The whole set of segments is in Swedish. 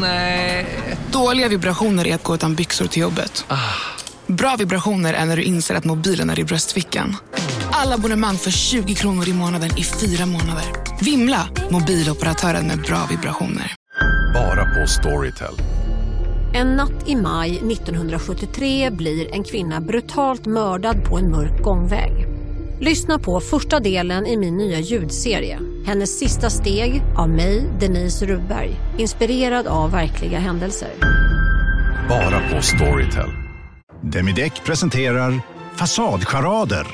Nej. Dåliga vibrationer är att gå utan byxor till jobbet. Bra vibrationer är när du inser att mobilen är i bröstfickan. Alla abonnemang för 20 kronor i månaden i fyra månader. Vimla! Mobiloperatören med bra vibrationer. Bara på Storytel. En natt i maj 1973 blir en kvinna brutalt mördad på en mörk gångväg. Lyssna på första delen i min nya ljudserie. Hennes sista steg av mig, Denise Rubberg. Inspirerad av verkliga händelser. Bara på Storytel. Demideck presenterar Fasadcharader.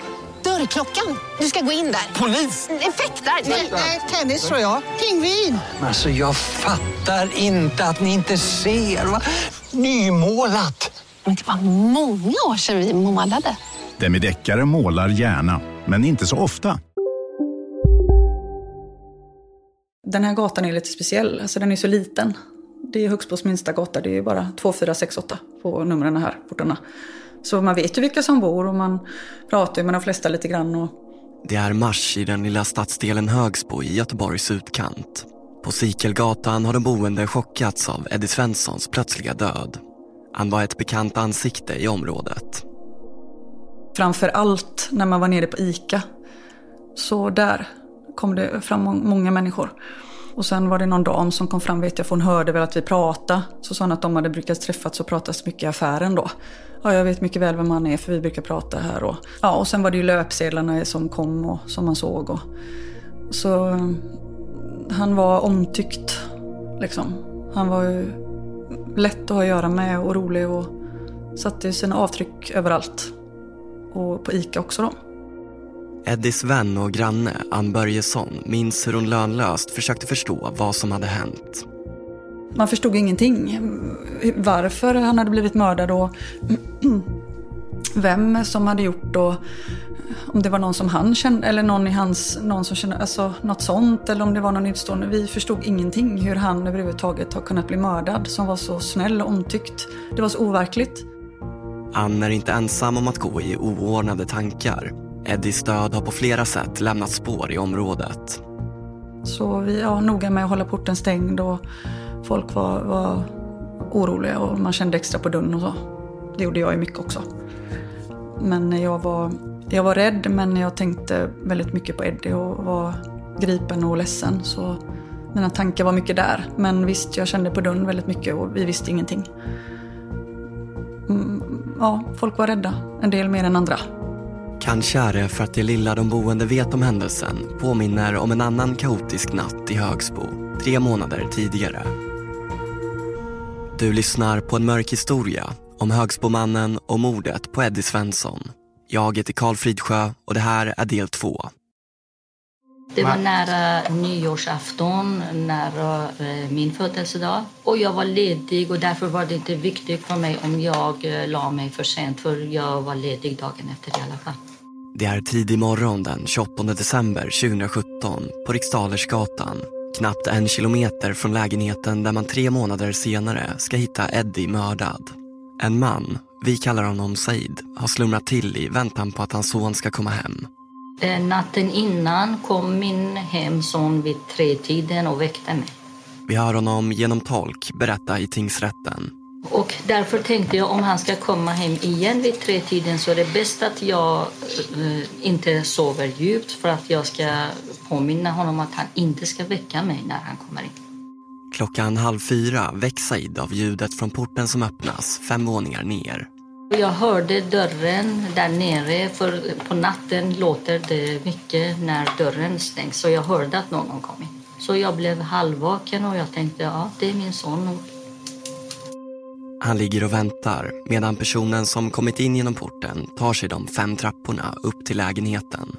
Dörrklockan. Du ska gå in där. Polis? Effektar? Nej, tennis tror jag. Pingvin. Alltså jag fattar inte att ni inte ser. Va? Nymålat. Men det var många år sedan vi målade. Demideckare målar gärna, men inte så ofta. Den här gatan är lite speciell, alltså den är så liten. Det är Högsbos minsta gata, det är bara 2468 på numren här, portarna. Så man vet ju vilka som bor och man pratar ju med de flesta lite grann. Och... Det är mars i den lilla stadsdelen Högsbo i Göteborgs utkant. På Sikelgatan har de boende chockats av Eddie Svenssons plötsliga död. Han var ett bekant ansikte i området. Framför allt när man var nere på ICA. Så där kom det fram många människor. Och sen var det någon dam som kom fram, vet jag, för hon hörde väl att vi pratade. Så sa hon att de hade brukat träffats och pratats mycket i affären då. Ja, jag vet mycket väl vem han är för vi brukar prata här. Och, ja, och sen var det ju löpsedlarna som kom och som man såg. Och, så han var omtyckt, liksom. Han var ju lätt att ha att göra med och rolig och satte sina avtryck överallt. Och på ICA också då. Eddies vän och granne Ann Börjesson minns hur hon lönlöst försökte förstå vad som hade hänt. Man förstod ingenting. Varför han hade blivit mördad och vem som hade gjort och om det var någon som han kände eller någon i hans, någon som kände, alltså något sånt eller om det var någon utstående. Vi förstod ingenting hur han överhuvudtaget har kunnat bli mördad som var så snäll och omtyckt. Det var så overkligt. Ann är inte ensam om att gå i oordnade tankar. Eddies död har på flera sätt lämnat spår i området. Så vi var noga med att hålla porten stängd och folk var, var oroliga och man kände extra på dörren och så. Det gjorde jag ju mycket också. Men jag var, jag var rädd men jag tänkte väldigt mycket på Eddie och var gripen och ledsen. Så mina tankar var mycket där. Men visst, jag kände på dörren väldigt mycket och vi visste ingenting. Mm, ja, folk var rädda. En del mer än andra. Kanske är det för att det lilla de boende vet om händelsen påminner om en annan kaotisk natt i Högsbo, tre månader tidigare. Du lyssnar på en mörk historia om Högsbomannen och mordet på Eddie Svensson. Jag heter Karl Fridsjö och det här är del två. Det var nära nyårsafton, nära eh, min födelsedag. Och jag var ledig och därför var det inte viktigt för mig om jag eh, la mig för sent för jag var ledig dagen efter i alla fall. Det är tidig morgon den 28 december 2017 på Riksdalersgatan. Knappt en kilometer från lägenheten där man tre månader senare ska hitta Eddie mördad. En man, vi kallar honom Said, har slumrat till i väntan på att hans son ska komma hem. Eh, natten innan kom min hemson vid tretiden och väckte mig. Vi hör honom genom tolk berätta i tingsrätten. Och därför tänkte jag om han ska komma hem igen vid tretiden så är det bäst att jag eh, inte sover djupt för att jag ska påminna honom att han inte ska väcka mig när han kommer in. Klockan halv fyra väcks Said av ljudet från porten som öppnas fem våningar ner. Jag hörde dörren där nere, för på natten låter det mycket när dörren stängs. Så jag hörde att någon kom in. Så jag blev halvvaken och jag tänkte, ja, det är min son. Han ligger och väntar medan personen som kommit in genom porten tar sig de fem trapporna upp till lägenheten.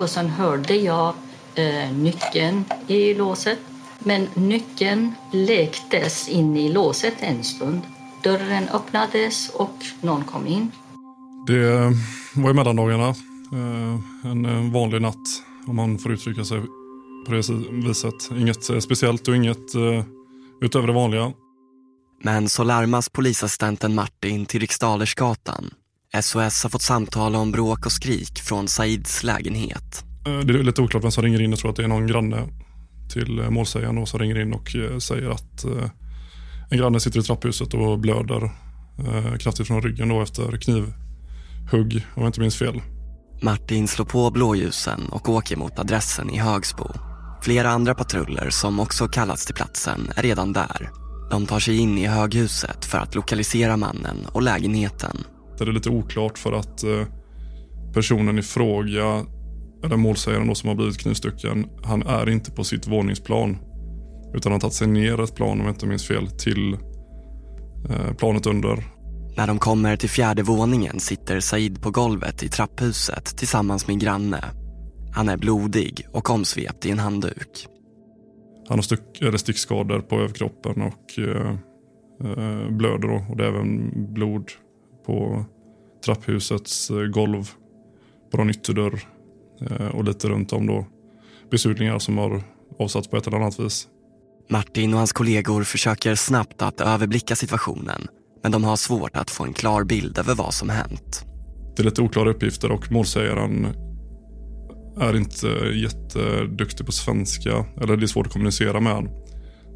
Och sen hörde jag eh, nyckeln i låset. Men nyckeln lektes in i låset en stund. Dörren öppnades och någon kom in. Det var i mellandagarna. Eh, en vanlig natt, om man får uttrycka sig på det viset. Inget eh, speciellt och inget eh, utöver det vanliga. Men så larmas polisassistenten Martin till Riksdalersgatan. SOS har fått samtal om bråk och skrik från Saids lägenhet. Det är lite oklart vem som ringer in. Jag tror att det är någon granne till målsägaren som ringer in och säger att En granne sitter i trapphuset och blöder eh, kraftigt från ryggen då efter knivhugg, om jag inte minns fel. Martin slår på blåljusen och åker mot adressen i Högsbo. Flera andra patruller som också kallats till platsen är redan där. De tar sig in i höghuset för att lokalisera mannen och lägenheten. Det är lite oklart för att eh, personen i fråga, eller målsägaren då som har blivit knivstucken, han är inte på sitt våningsplan. Utan har tagit sig ner ett plan, om jag inte minns fel, till eh, planet under. När de kommer till fjärde våningen sitter Said på golvet i trapphuset tillsammans med en granne. Han är blodig och omsvept i en handduk. Han har styck, eller stickskador på överkroppen och eh, eh, blöder. Då. Och det är även blod på trapphusets eh, golv, på någon ytterdörr eh, och lite runt om då besudlingar som har avsatts på ett eller annat vis. Martin och hans kollegor försöker snabbt att överblicka situationen men de har svårt att få en klar bild över vad som hänt. Det är lite oklara uppgifter och målsägaren är inte jätteduktig på svenska. Eller det är svårt att kommunicera med honom.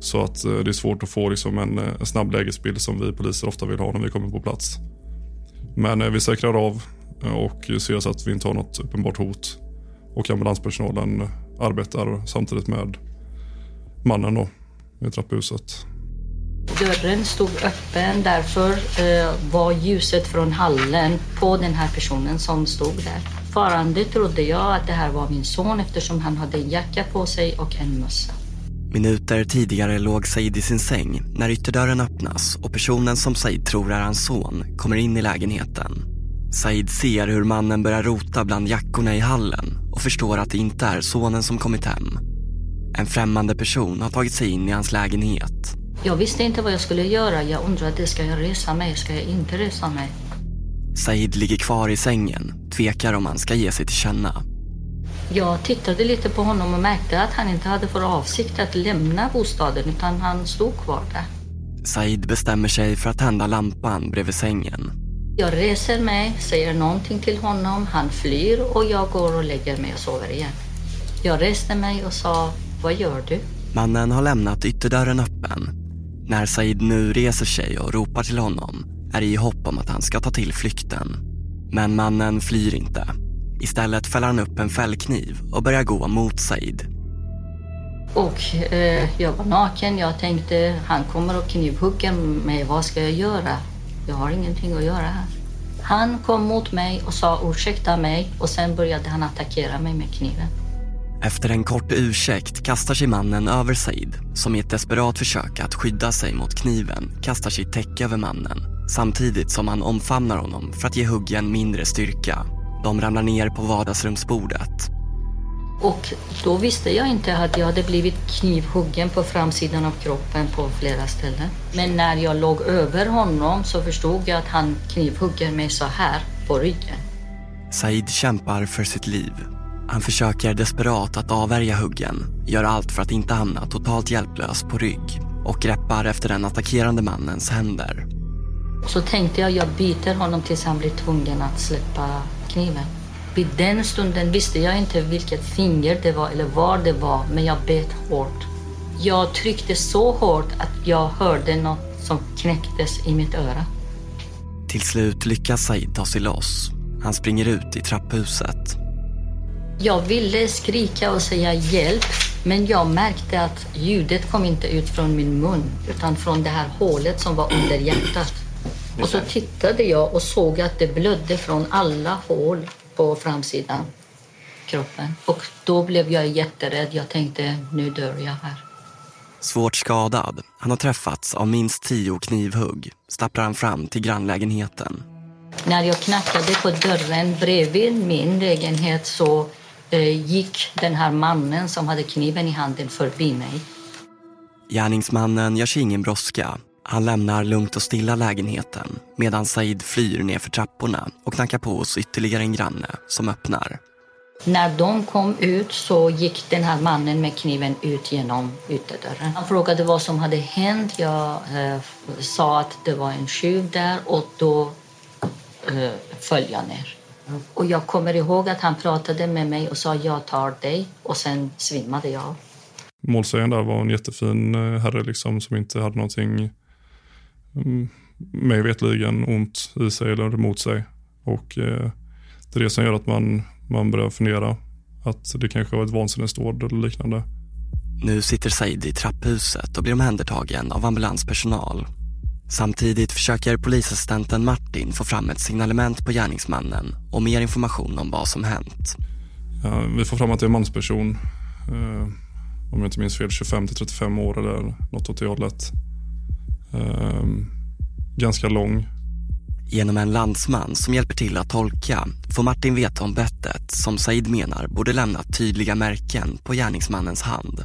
Så att eh, det är svårt att få liksom en, eh, en snabb lägesbild som vi poliser ofta vill ha när vi kommer på plats. Men eh, vi säkrar av och ser så att vi inte har något uppenbart hot. Och ambulanspersonalen arbetar samtidigt med mannen då, i trapphuset. Dörren stod öppen, därför var ljuset från hallen på den här personen som stod där. Fortfarande trodde jag att det här var min son eftersom han hade en jacka på sig och en mössa. Minuter tidigare låg Said i sin säng när ytterdörren öppnas och personen som Said tror är hans son kommer in i lägenheten. Said ser hur mannen börjar rota bland jackorna i hallen och förstår att det inte är sonen som kommit hem. En främmande person har tagit sig in i hans lägenhet. Jag visste inte vad jag skulle göra. Jag undrade, ska jag resa mig? Ska jag inte resa mig? Said ligger kvar i sängen, tvekar om han ska ge sig till känna. Jag tittade lite på honom och märkte att han inte hade för avsikt att lämna bostaden utan han stod kvar där. Said bestämmer sig för att tända lampan bredvid sängen. Jag reser mig, säger någonting till honom, han flyr och jag går och lägger mig och sover igen. Jag reste mig och sa, vad gör du? Mannen har lämnat ytterdörren öppen. När Said nu reser sig och ropar till honom är i hopp om att han ska ta till flykten. Men mannen flyr inte. Istället fäller han upp en fällkniv och börjar gå mot Said. Och eh, jag var naken. Jag tänkte han kommer att knivhugga mig. Vad ska jag göra? Jag har ingenting att göra här. Han kom mot mig och sa ursäkta mig och sen började han attackera mig med kniven. Efter en kort ursäkt kastar sig mannen över Said som i ett desperat försök att skydda sig mot kniven kastar sitt täcke över mannen samtidigt som han omfamnar honom för att ge huggen mindre styrka. De ramlar ner på vardagsrumsbordet. Och då visste jag inte att jag hade blivit knivhuggen på framsidan av kroppen på flera ställen. Men när jag låg över honom så förstod jag att han knivhugger mig så här på ryggen. Said kämpar för sitt liv. Han försöker desperat att avvärja huggen, gör allt för att inte hamna totalt hjälplös på rygg och greppar efter den attackerande mannens händer. Så tänkte jag, jag biter honom tills han blir tvungen att släppa kniven. Vid den stunden visste jag inte vilket finger det var eller var det var, men jag bet hårt. Jag tryckte så hårt att jag hörde något som knäcktes i mitt öra. Till slut lyckas Said ta sig loss. Han springer ut i trapphuset. Jag ville skrika och säga hjälp, men jag märkte att ljudet kom inte ut från min mun utan från det här hålet som var under hjärtat. Och så tittade jag och såg att det blödde från alla hål på framsidan kroppen. Och då blev jag jätterädd. Jag tänkte, nu dör jag här. Svårt skadad, han har träffats av minst tio knivhugg, stapplar han fram till grannlägenheten. När jag knackade på dörren bredvid min lägenhet så eh, gick den här mannen som hade kniven i handen förbi mig. Gärningsmannen gör sig ingen brådska. Han lämnar lugnt och stilla lägenheten medan Said flyr ner för trapporna och knackar på hos ytterligare en granne som öppnar. När de kom ut så gick den här mannen med kniven ut genom ytterdörren. Han frågade vad som hade hänt. Jag eh, sa att det var en tjuv där och då eh, föll jag ner. Och jag kommer ihåg att han pratade med mig och sa jag tar dig och sen svimmade jag. Målsägaren där var en jättefin eh, herre liksom, som inte hade någonting mig vetligen ont i sig eller emot sig. Och eh, det är det som gör att man, man börjar fundera att det kanske var ett vansinnesdåd eller liknande. Nu sitter Said i trapphuset och blir omhändertagen av ambulanspersonal. Samtidigt försöker polisassistenten Martin få fram ett signalement på gärningsmannen och mer information om vad som hänt. Ja, vi får fram att det är en mansperson. Eh, om jag inte minns fel 25 till 35 år eller något åt det hållet. Eh, ganska lång. Genom en landsman som hjälper till att tolka får Martin veta om bettet som Said menar borde lämnat tydliga märken på gärningsmannens hand.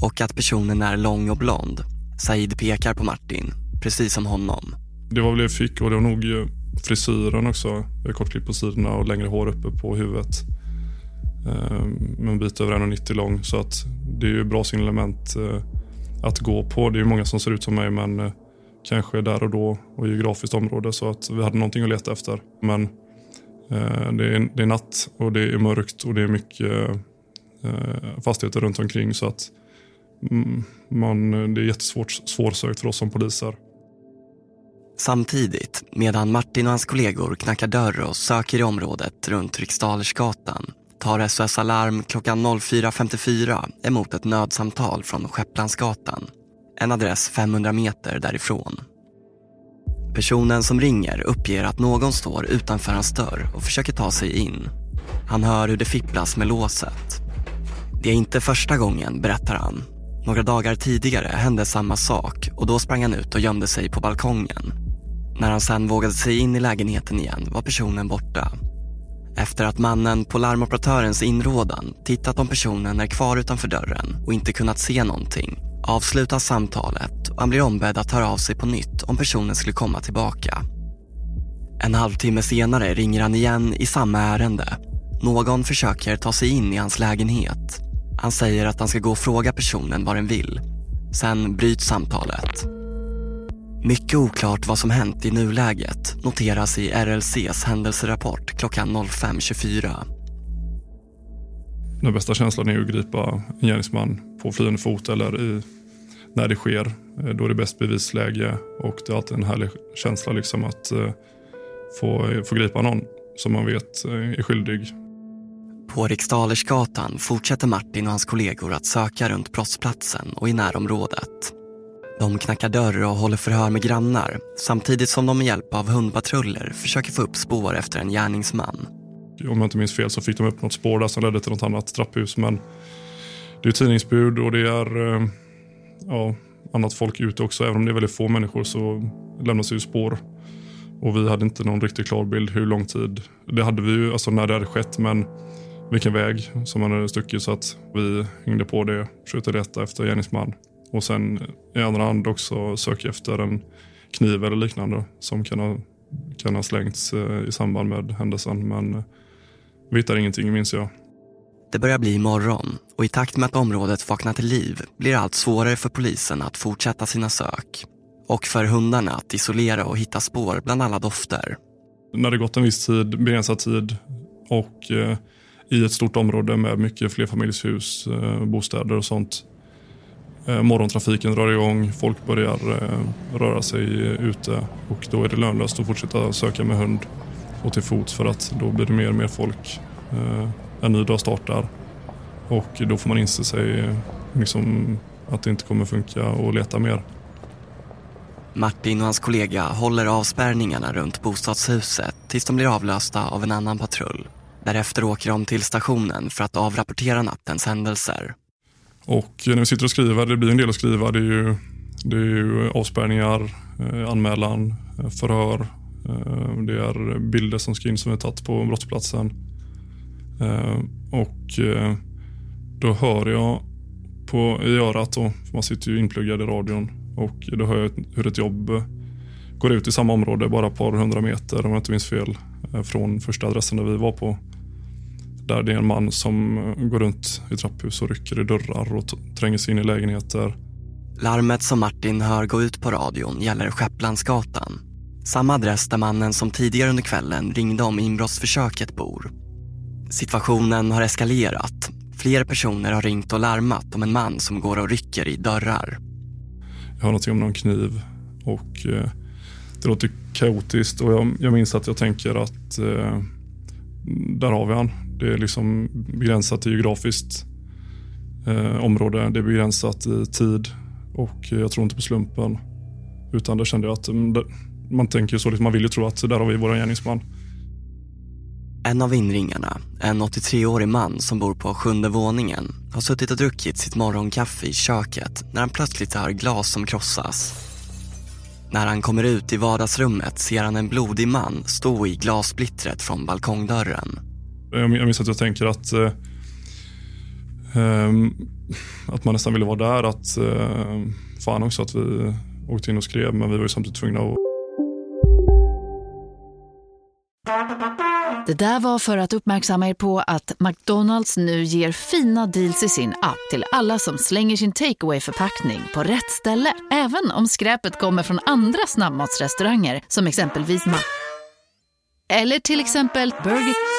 Och att personen är lång och blond. Said pekar på Martin, precis som honom. Det var väl det jag fick och det var nog eh, frisyren också. Jag har kortklippt på sidorna och längre hår uppe på huvudet. Med en bit över 1,90 lång så att det är ju bra signalement eh, att gå på. Det är ju många som ser ut som mig men eh, kanske där och då och geografiskt område så att vi hade någonting att leta efter. Men eh, det, är, det är natt och det är mörkt och det är mycket eh, fastigheter runt omkring så att mm, man, det är jättesvårt svårsökt för oss som poliser. Samtidigt, medan Martin och hans kollegor knackar dörr och söker i området runt Riksdalersgatan tar SOS Alarm klockan 04.54 emot ett nödsamtal från Skepplandsgatan en adress 500 meter därifrån. Personen som ringer uppger att någon står utanför hans dörr och försöker ta sig in. Han hör hur det fipplas med låset. Det är inte första gången, berättar han. Några dagar tidigare hände samma sak och då sprang han ut och gömde sig på balkongen. När han sen vågade sig in i lägenheten igen var personen borta. Efter att mannen på larmoperatörens inrådan tittat om personen är kvar utanför dörren och inte kunnat se någonting avslutas samtalet och han blir ombedd att höra av sig på nytt om personen skulle komma tillbaka. En halvtimme senare ringer han igen i samma ärende. Någon försöker ta sig in i hans lägenhet. Han säger att han ska gå och fråga personen vad den vill. Sen bryts samtalet. Mycket oklart vad som hänt i nuläget noteras i RLCs händelserapport klockan 05.24. Den bästa känslan är att gripa en gärningsman på flyende fot eller i när det sker. Eh, då är det bäst bevisläge och det är alltid en härlig känsla liksom att eh, få, få gripa någon som man vet eh, är skyldig. På Riksdalersgatan fortsätter Martin och hans kollegor att söka runt brottsplatsen och i närområdet. De knackar dörr och håller förhör med grannar samtidigt som de med hjälp av hundpatruller försöker få upp spår efter en gärningsman. Om jag inte minns fel så fick de upp något spår där som ledde till något annat trapphus men det är tidningsbud och det är eh, ja, annat folk ute också. Även om det är väldigt få människor så lämnas det ju spår. Och vi hade inte någon riktigt klar bild hur lång tid. Det hade vi ju alltså när det hade skett men vilken väg som man hade stuckit så att vi hängde på det, försökte leta efter gärningsman. Och sen i andra hand också söka efter en kniv eller liknande som kan ha, kan ha slängts eh, i samband med händelsen. Men vi hittade ingenting minns jag. Det börjar bli morgon och i takt med att området vaknar till liv blir det allt svårare för polisen att fortsätta sina sök. Och för hundarna att isolera och hitta spår bland alla dofter. När det gått en viss tid, begränsad tid och eh, i ett stort område med mycket flerfamiljshus, eh, bostäder och sånt. Eh, morgontrafiken drar igång, folk börjar eh, röra sig eh, ute och då är det lönlöst att fortsätta söka med hund och till fots för att då blir det mer och mer folk. En ny dag startar. Och då får man inse sig liksom, att det inte kommer funka och leta mer. Martin och hans kollega håller avspärrningarna runt bostadshuset tills de blir avlösta av en annan patrull. Därefter åker de till stationen för att avrapportera nattens händelser. Och när vi sitter och skriver, det blir en del att skriva, det är ju, det är ju avspärrningar, eh, anmälan, eh, förhör, eh, det är bilder som ska in som är tagit på brottsplatsen. Och då hör jag på, i örat, då, för man sitter ju inpluggad i radion, och då hör jag hur ett jobb går ut i samma område, bara ett par hundra meter om jag inte minns fel, från första adressen där vi var på. Där det är en man som går runt i trapphus och rycker i dörrar och tränger sig in i lägenheter. Larmet som Martin hör gå ut på radion gäller Skepplandsgatan. Samma adress där mannen som tidigare under kvällen ringde om inbrottsförsöket bor. Situationen har eskalerat. Fler personer har ringt och larmat om en man som går och rycker i dörrar. Jag har någonting om någon kniv Och eh, det låter kaotiskt och jag, jag minns att jag tänker att eh, där har vi han. Det är liksom begränsat i geografiskt eh, område. Det är begränsat i tid och jag tror inte på slumpen. Utan där kände jag att mm, man tänker så, liksom, man vill ju tro att där har vi vår gärningsman. En av inringarna, en 83-årig man som bor på sjunde våningen, har suttit och druckit sitt morgonkaffe i köket när han plötsligt hör glas som krossas. När han kommer ut i vardagsrummet ser han en blodig man stå i glassplittret från balkongdörren. Eh, jag minns att jag tänker att, eh, ehm, att man nästan ville vara där. Att, eh, fan också att vi åkte in och skrev, men vi var ju samtidigt tvungna att Det där var för att uppmärksamma er på att McDonalds nu ger fina deals i sin app till alla som slänger sin takeaway förpackning på rätt ställe. Även om skräpet kommer från andra snabbmatsrestauranger som exempelvis Ma... Eller till exempel Burger...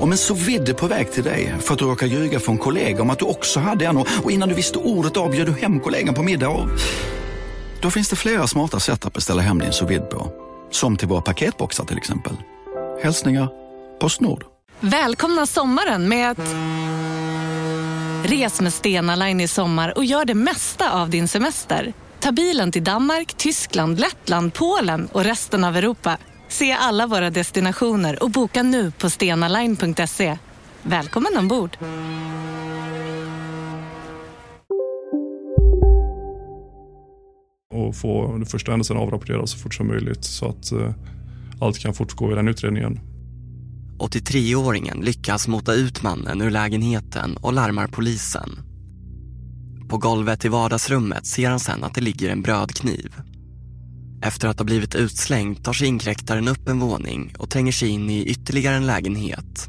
Om en så vidde på väg till dig för att du råkar ljuga från kollega om att du också hade en och innan du visste ordet av bjöd du hem kollegan på middag och... Då finns det flera smarta sätt att beställa hem din sous på. Som till våra paketboxar till exempel. Hälsningar Postnord. Välkomna sommaren med att... Res med Stena Line i sommar och gör det mesta av din semester. Ta bilen till Danmark, Tyskland, Lettland, Polen och resten av Europa. Se alla våra destinationer och boka nu på stenaline.se. Välkommen ombord! och få den första händelsen avrapporterad så fort som möjligt så att eh, allt kan fortgå i den utredningen. 83-åringen lyckas mota ut mannen ur lägenheten och larmar polisen. På golvet i vardagsrummet ser han sen att det ligger en brödkniv. Efter att ha blivit utslängd tar sig inkräktaren upp en våning och tränger sig in i ytterligare en lägenhet.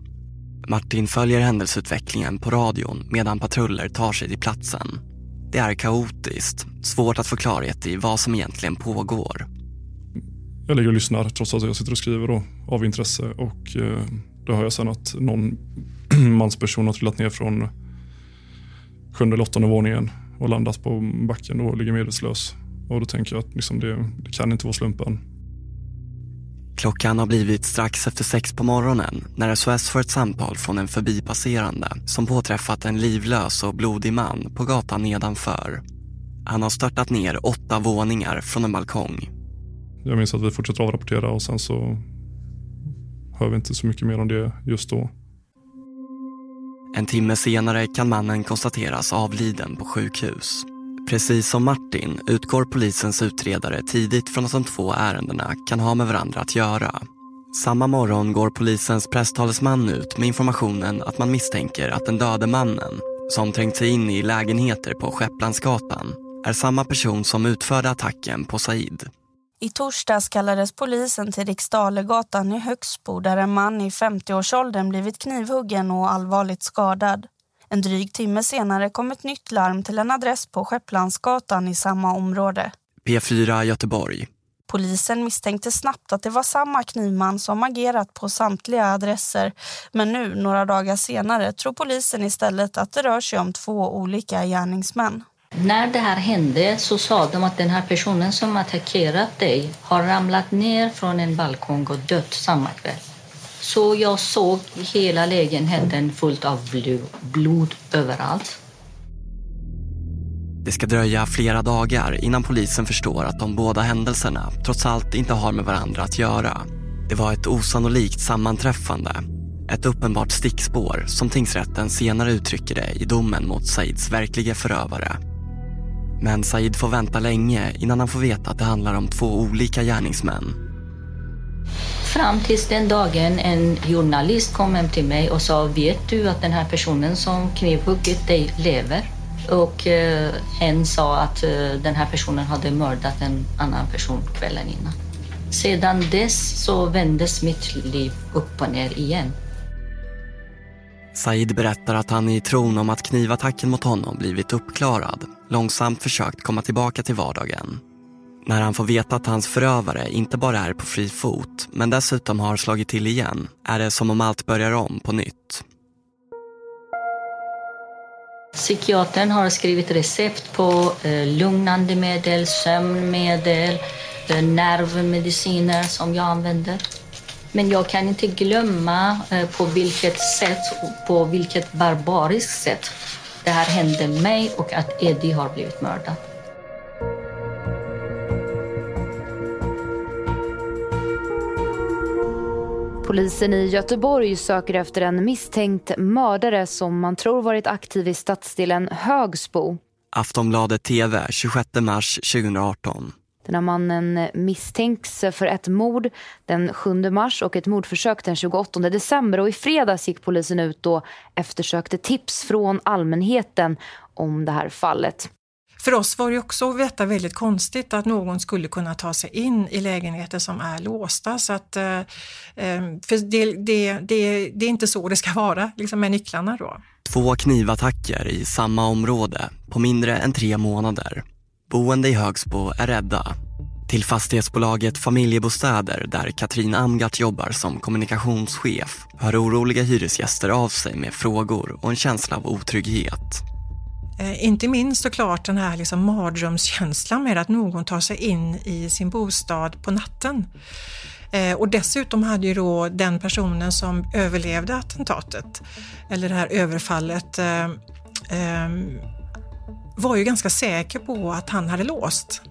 Martin följer händelseutvecklingen på radion medan patruller tar sig till platsen. Det är kaotiskt, svårt att få klarhet i vad som egentligen pågår. Jag ligger och lyssnar trots att jag sitter och skriver då, av intresse och eh, då hör jag sen att någon mansperson har trillat ner från sjunde eller åttonde våningen och landat på backen och ligger medvetslös. Och då tänker jag att liksom det, det kan inte vara slumpen. Klockan har blivit strax efter sex på morgonen när SOS får ett samtal från en förbipasserande som påträffat en livlös och blodig man på gatan nedanför. Han har störtat ner åtta våningar från en balkong. Jag minns att vi fortsätter avrapportera och sen så hör vi inte så mycket mer om det just då. En timme senare kan mannen konstateras avliden på sjukhus. Precis som Martin utgår polisens utredare tidigt från att de två ärendena kan ha med varandra att göra. Samma morgon går polisens presstalesman ut med informationen att man misstänker att den döde mannen, som trängt sig in i lägenheter på Skepplandsgatan, är samma person som utförde attacken på Said. I torsdags kallades polisen till Riksdalegatan i Högsbo där en man i 50-årsåldern blivit knivhuggen och allvarligt skadad. En dryg timme senare kom ett nytt larm till en adress på Skepplandsgatan i samma område. P4 Göteborg. Polisen misstänkte snabbt att det var samma knivman som agerat på samtliga adresser. Men nu, några dagar senare, tror polisen istället att det rör sig om två olika gärningsmän. När det här hände så sa de att den här personen som attackerat dig har ramlat ner från en balkong och dött samma kväll. Så jag såg hela lägenheten fullt av blod överallt. Det ska dröja flera dagar innan polisen förstår att de båda händelserna trots allt inte har med varandra att göra. Det var ett osannolikt sammanträffande. Ett uppenbart stickspår som tingsrätten senare uttrycker det i domen mot Saids verkliga förövare. Men Said får vänta länge innan han får veta att det handlar om två olika gärningsmän Fram tills den dagen en journalist kom hem till mig och sa Vet du att den här personen som knivhuggit dig lever? Och eh, en sa att eh, den här personen hade mördat en annan person kvällen innan. Sedan dess så vändes mitt liv upp och ner igen. Said berättar att han i tron om att knivattacken mot honom blivit uppklarad långsamt försökt komma tillbaka till vardagen. När han får veta att hans förövare inte bara är på fri fot men dessutom har slagit till igen är det som om allt börjar om på nytt. Psykiatern har skrivit recept på eh, lugnande medel, sömnmedel, eh, nervmediciner som jag använder. Men jag kan inte glömma eh, på vilket sätt, på vilket barbariskt sätt det här hände mig och att Eddie har blivit mördad. Polisen i Göteborg söker efter en misstänkt mördare som man tror varit aktiv i stadsdelen Högsbo. Aftonbladet TV 26 mars 2018. Den här mannen misstänks för ett mord den 7 mars och ett mordförsök den 28 december. Och I fredags gick polisen ut och eftersökte tips från allmänheten om det här fallet. För oss var det också detta väldigt konstigt att någon skulle kunna ta sig in i lägenheter som är låsta. Så att, eh, eh, för det, det, det, det är inte så det ska vara liksom med nycklarna då. Två knivattacker i samma område på mindre än tre månader. Boende i Högsbo är rädda. Till fastighetsbolaget Familjebostäder där Katrin Amgart jobbar som kommunikationschef hör oroliga hyresgäster av sig med frågor och en känsla av otrygghet. Eh, inte minst såklart den här liksom mardrömskänslan med att någon tar sig in i sin bostad på natten. Eh, och dessutom hade ju då den personen som överlevde attentatet, eller det här överfallet, eh, eh var ju ganska säker på att han hade låst.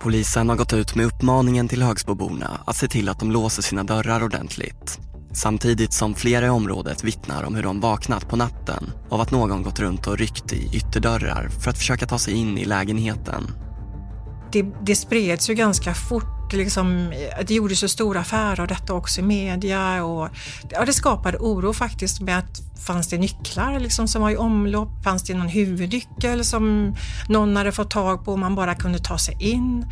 Polisen har gått ut med uppmaningen till Högsboborna att se till att de låser sina dörrar ordentligt. Samtidigt som flera i området vittnar om hur de vaknat på natten av att någon gått runt och ryckt i ytterdörrar för att försöka ta sig in i lägenheten. Det, det spreds ju ganska fort liksom, det gjordes ju stora affärer av detta också i media och ja, det skapade oro faktiskt med att fanns det nycklar liksom, som var i omlopp? Fanns det någon huvudnyckel som någon hade fått tag på och man bara kunde ta sig in?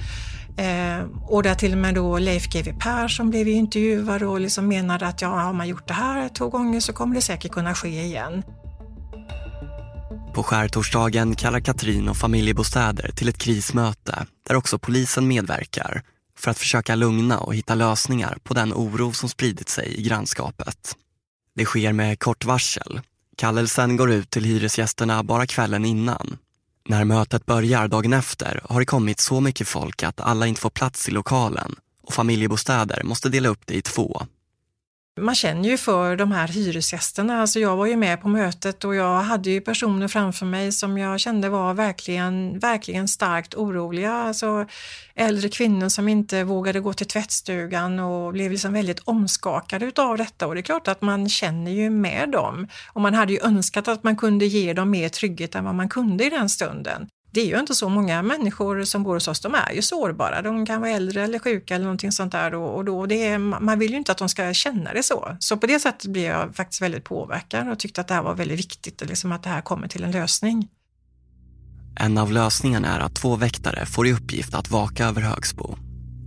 Eh, och där till och med då Leif GW Persson blev intervjuad och liksom menade att ja, har man gjort det här två gånger så kommer det säkert kunna ske igen. På skärtorsdagen kallar Katrin och familjebostäder till ett krismöte där också polisen medverkar för att försöka lugna och hitta lösningar på den oro som spridit sig i grannskapet. Det sker med kort varsel. Kallelsen går ut till hyresgästerna bara kvällen innan när mötet börjar dagen efter har det kommit så mycket folk att alla inte får plats i lokalen och familjebostäder måste dela upp det i två. Man känner ju för de här hyresgästerna. Alltså jag var ju med på mötet och jag hade ju personer framför mig som jag kände var verkligen, verkligen starkt oroliga. Alltså äldre kvinnor som inte vågade gå till tvättstugan och blev liksom väldigt omskakade utav detta. Och det är klart att man känner ju med dem. Och man hade ju önskat att man kunde ge dem mer trygghet än vad man kunde i den stunden det är ju inte så många människor som bor hos oss, de är ju sårbara. De kan vara äldre eller sjuka eller någonting sånt där och, då det är, man vill ju inte att de ska känna det så. Så på det sättet blev jag faktiskt väldigt påverkad och tyckte att det här var väldigt viktigt, liksom att det här kommer till en lösning. En av lösningarna är att två väktare får i uppgift att vaka över Högsbo.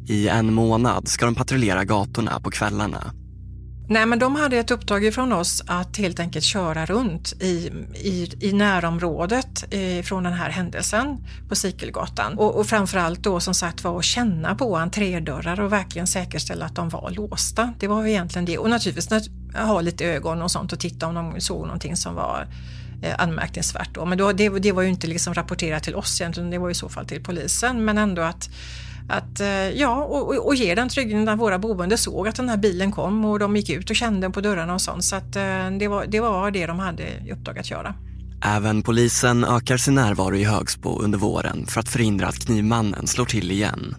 I en månad ska de patrullera gatorna på kvällarna Nej, men de hade ett uppdrag ifrån oss att helt enkelt köra runt i, i, i närområdet eh, från den här händelsen på Sikelgatan och, och framförallt då som sagt var att känna på entrédörrar och verkligen säkerställa att de var låsta. Det var egentligen det och naturligtvis ha lite ögon och sånt och titta om de såg någonting som var eh, anmärkningsvärt. Då. Men då, det, det var ju inte liksom rapporterat till oss egentligen, det var i så fall till polisen men ändå att att, eh, ja, och, och ge den tryggheten att våra boende såg att den här bilen kom och de gick ut och kände på dörrarna och sånt. Så att, eh, det, var, det var det de hade i uppdrag att göra. Även polisen ökar sin närvaro i Högsbo under våren för att förhindra att knivmannen slår till igen.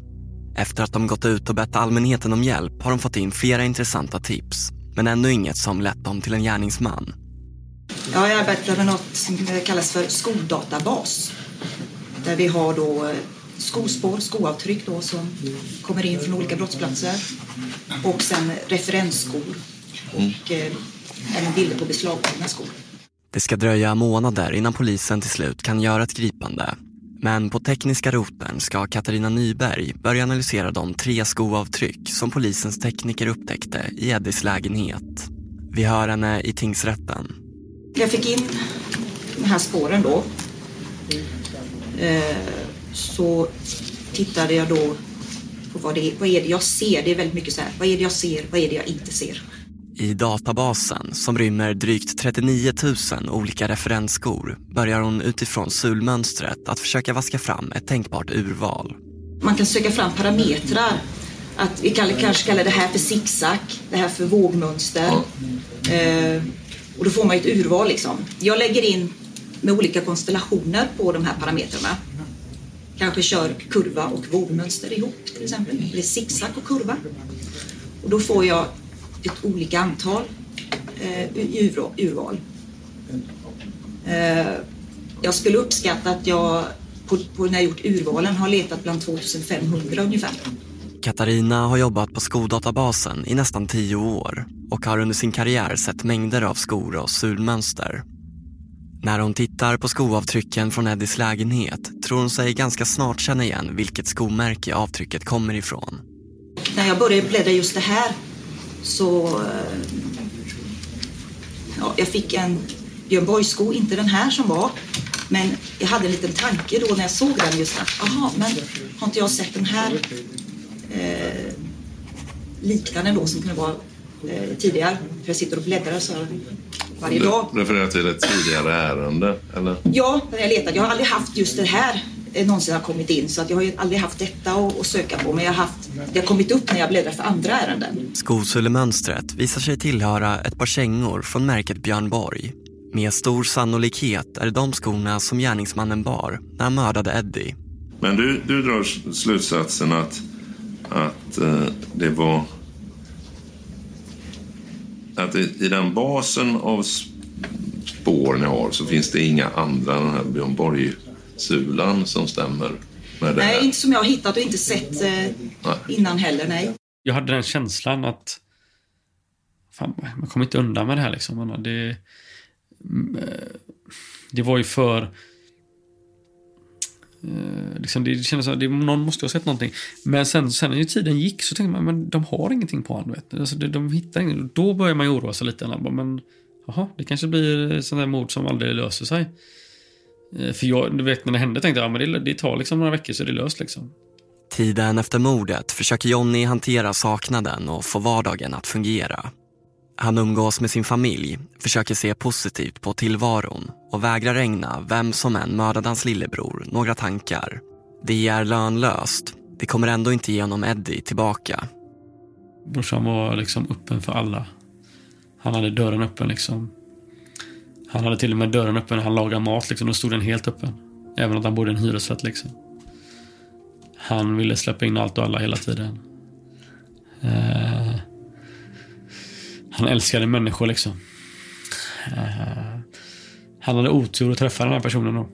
Efter att de gått ut och bett allmänheten om hjälp har de fått in flera intressanta tips, men ännu inget som lett dem till en gärningsman. Jag arbetar med något som kallas för skoldatabas. Där vi har då eh, skospår, skoavtryck då som kommer in från olika brottsplatser och sen referensskor och eh, även bilder på beslagtagna skor. Det ska dröja månader innan polisen till slut kan göra ett gripande. Men på tekniska roten ska Katarina Nyberg börja analysera de tre skoavtryck som polisens tekniker upptäckte i Eddies lägenhet. Vi hör henne i tingsrätten. Jag fick in de här spåren då. Eh, så tittade jag då på vad, det, vad är det jag ser. Det är väldigt mycket så här, vad är det jag ser, vad är det jag inte ser? I databasen, som rymmer drygt 39 000 olika referensskor, börjar hon utifrån sulmönstret att försöka vaska fram ett tänkbart urval. Man kan söka fram parametrar. Att vi kan, kanske kallar det här för zigzag, det här för vågmönster. Eh, och då får man ett urval liksom. Jag lägger in med olika konstellationer på de här parametrarna. Kanske kör kurva och vågmönster ihop till exempel. Eller zigzag och kurva. Och då får jag ett olika antal eh, urval. Eh, jag skulle uppskatta att jag på, på när jag gjort urvalen har letat bland 2500 ungefär. Katarina har jobbat på skodatabasen i nästan tio år och har under sin karriär sett mängder av skor och sulmönster. När hon tittar på skoavtrycken från Eddies lägenhet tror hon sig ganska snart känna igen vilket skomärke avtrycket kommer ifrån. När jag började bläddra just det här så eh, ja, jag fick en Björn Borg-sko, inte den här som var, men jag hade en liten tanke då när jag såg den just att, aha, men har inte jag sett den här eh, liknande då som kunde vara eh, tidigare? För jag sitter och bläddrar så här varje dag. Du refererar till ett tidigare ärende, eller? Ja, när jag letat. Jag har aldrig haft just det här eh, någonsin har kommit in så att jag har ju aldrig haft detta att, söka på men jag har haft, det har kommit upp när jag bläddrar för andra ärenden. Skosullemönstret visar sig tillhöra ett par kängor från märket Björn Borg. Med stor sannolikhet är det de skorna som gärningsmannen bar när han mördade Eddie. Men du, du drar slutsatsen att, att eh, det var... Att i, den basen av spår ni har så finns det inga andra än den här Björn Borg-sulan som stämmer med det Nej, här. inte som jag har hittat och inte sett eh, innan heller, nej. Jag hade den känslan att fan, man kommer inte undan med det här. Liksom. Det, mm, eh, det var ju för... Eh, liksom det kändes som att någon måste ha sett någonting. Men sen, sen när ju tiden gick så tänkte man men de har ingenting på honom. vet. Alltså, de, de hittar ingenting. Då börjar man ju oroa sig lite. Bara, Men jaha, det kanske blir sånt där mord som aldrig löser sig. Eh, för jag, du vet när det hände tänkte jag ja, men det, det tar liksom några veckor så är det löst. Liksom. Tiden efter mordet försöker Jonny hantera saknaden och få vardagen att fungera. Han umgås med sin familj, försöker se positivt på tillvaron och vägrar ägna vem som än mördade hans lillebror några tankar. Det är lönlöst. Det kommer ändå inte ge honom Eddie tillbaka. Brorsan var liksom öppen för alla. Han hade dörren öppen liksom. Han hade till och med dörren öppen när han lagade mat liksom. Då stod den helt öppen. Även att han bodde i en hyresrätt liksom. Han ville släppa in allt och alla hela tiden. Eh, han älskade människor liksom. Eh, han hade otur att träffa den här personen då.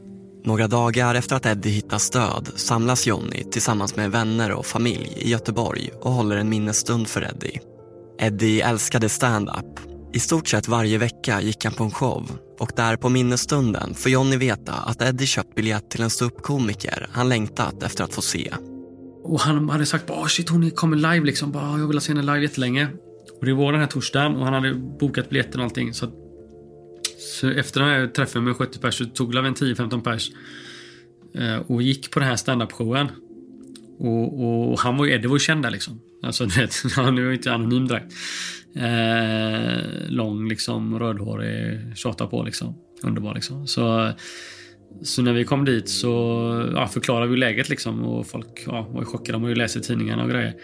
Några dagar efter att Eddie hittas död samlas Jonny tillsammans med vänner och familj i Göteborg och håller en minnesstund för Eddie. Eddie älskade stand-up. I stort sett varje vecka gick han på en show och där på minnesstunden får Jonny veta att Eddie köpt biljett till en ståuppkomiker han längtat efter att få se. Och han hade sagt bara, oh shit hon kommer live liksom. Bara, jag vill ha se henne live jättelänge. Och det var den här torsdagen och han hade bokat biljetter och allting. Så, så efter den här träffen med 70 pers så tog vi en 10-15 pers. Eh, och gick på den här standup-showen. Och, och, och han var ju, Eddie var ju känd där liksom. Alltså du vet, han är ju inte anonym direkt. Eh, lång liksom, rödhårig, tjatar på liksom. Underbar liksom. Så, så när vi kom dit så ja, förklarade vi läget liksom och folk ja, var ju chockade. De har ju läst i tidningarna och grejer.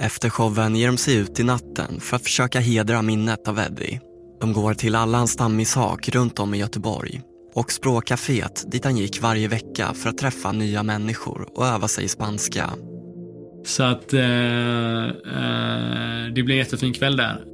Efter showen ger de sig ut i natten för att försöka hedra minnet av Eddie. De går till alla hans stammishak runt om i Göteborg och språkcaféet dit han gick varje vecka för att träffa nya människor och öva sig i spanska. Så att eh, eh, det blev en jättefin kväll där.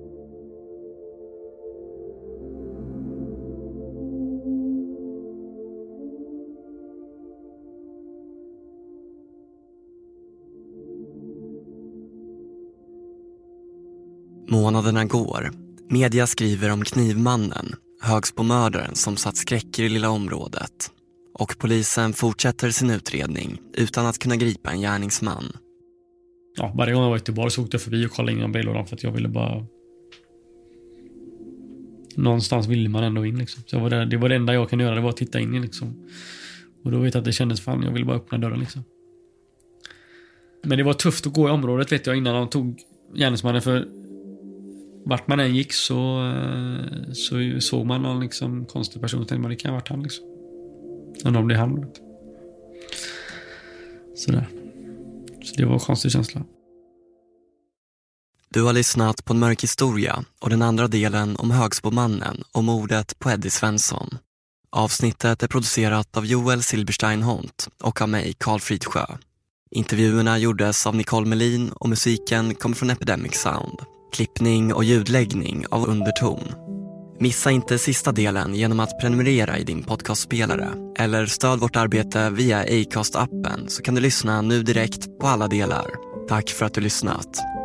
Månaderna går. Media skriver om knivmannen, Högsbomördaren som satt skräck i det lilla området. Och polisen fortsätter sin utredning utan att kunna gripa en gärningsman. Ja, varje gång jag var i Göteborg så åkte jag förbi och kollade in i brevlådan för att jag ville bara... Någonstans ville man ändå in liksom. Så var det, det var det enda jag kunde göra, det var att titta in i liksom. Och då vet jag att det kändes fan, jag ville bara öppna dörren liksom. Men det var tufft att gå i området vet jag innan de tog gärningsmannen för vart man än gick så, eh, så såg man någon liksom konstig person och tänkte man det kan ha varit han. Liksom. om det blev han. Vet. Sådär. Så det var en konstig känsla. Du har lyssnat på en mörk historia och den andra delen om Högsbomannen och mordet på Eddie Svensson. Avsnittet är producerat av Joel Silberstein Hont och av mig, Karl Fridsjö. Intervjuerna gjordes av Nicole Melin och musiken kommer från Epidemic Sound. Klippning och ljudläggning av Underton. Missa inte sista delen genom att prenumerera i din podcastspelare eller stöd vårt arbete via Acast-appen så kan du lyssna nu direkt på alla delar. Tack för att du lyssnat.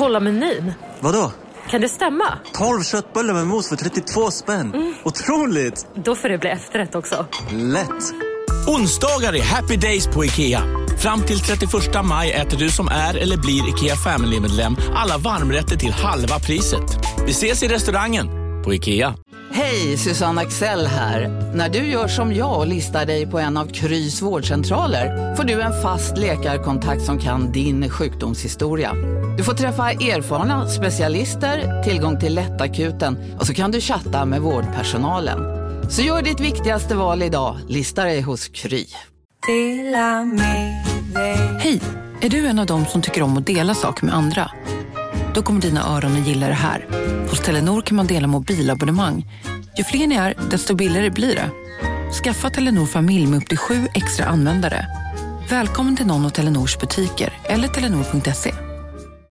Kolla menyn. Vadå? Kan det stämma? 12 köttbullar med mos för 32 spänn. Mm. Otroligt! Då får det bli efterrätt också. Lätt! Onsdagar är happy days på IKEA. Fram till 31 maj äter du som är eller blir IKEA Family-medlem alla varmrätter till halva priset. Vi ses i restaurangen på IKEA. Hej, Susanne Axel här. När du gör som jag och listar dig på en av Krys vårdcentraler får du en fast läkarkontakt som kan din sjukdomshistoria. Du får träffa erfarna specialister, tillgång till lättakuten och så kan du chatta med vårdpersonalen. Så gör ditt viktigaste val idag, lista dig hos Kry. Hej, är du en av dem som tycker om att dela saker med andra? Då kommer dina öron att gilla det här. Hos Telenor kan man dela mobilabonnemang. Ju fler ni är, desto billigare blir det. Skaffa Telenor familj med upp till sju extra användare. Välkommen till någon av Telenors butiker eller telenor.se.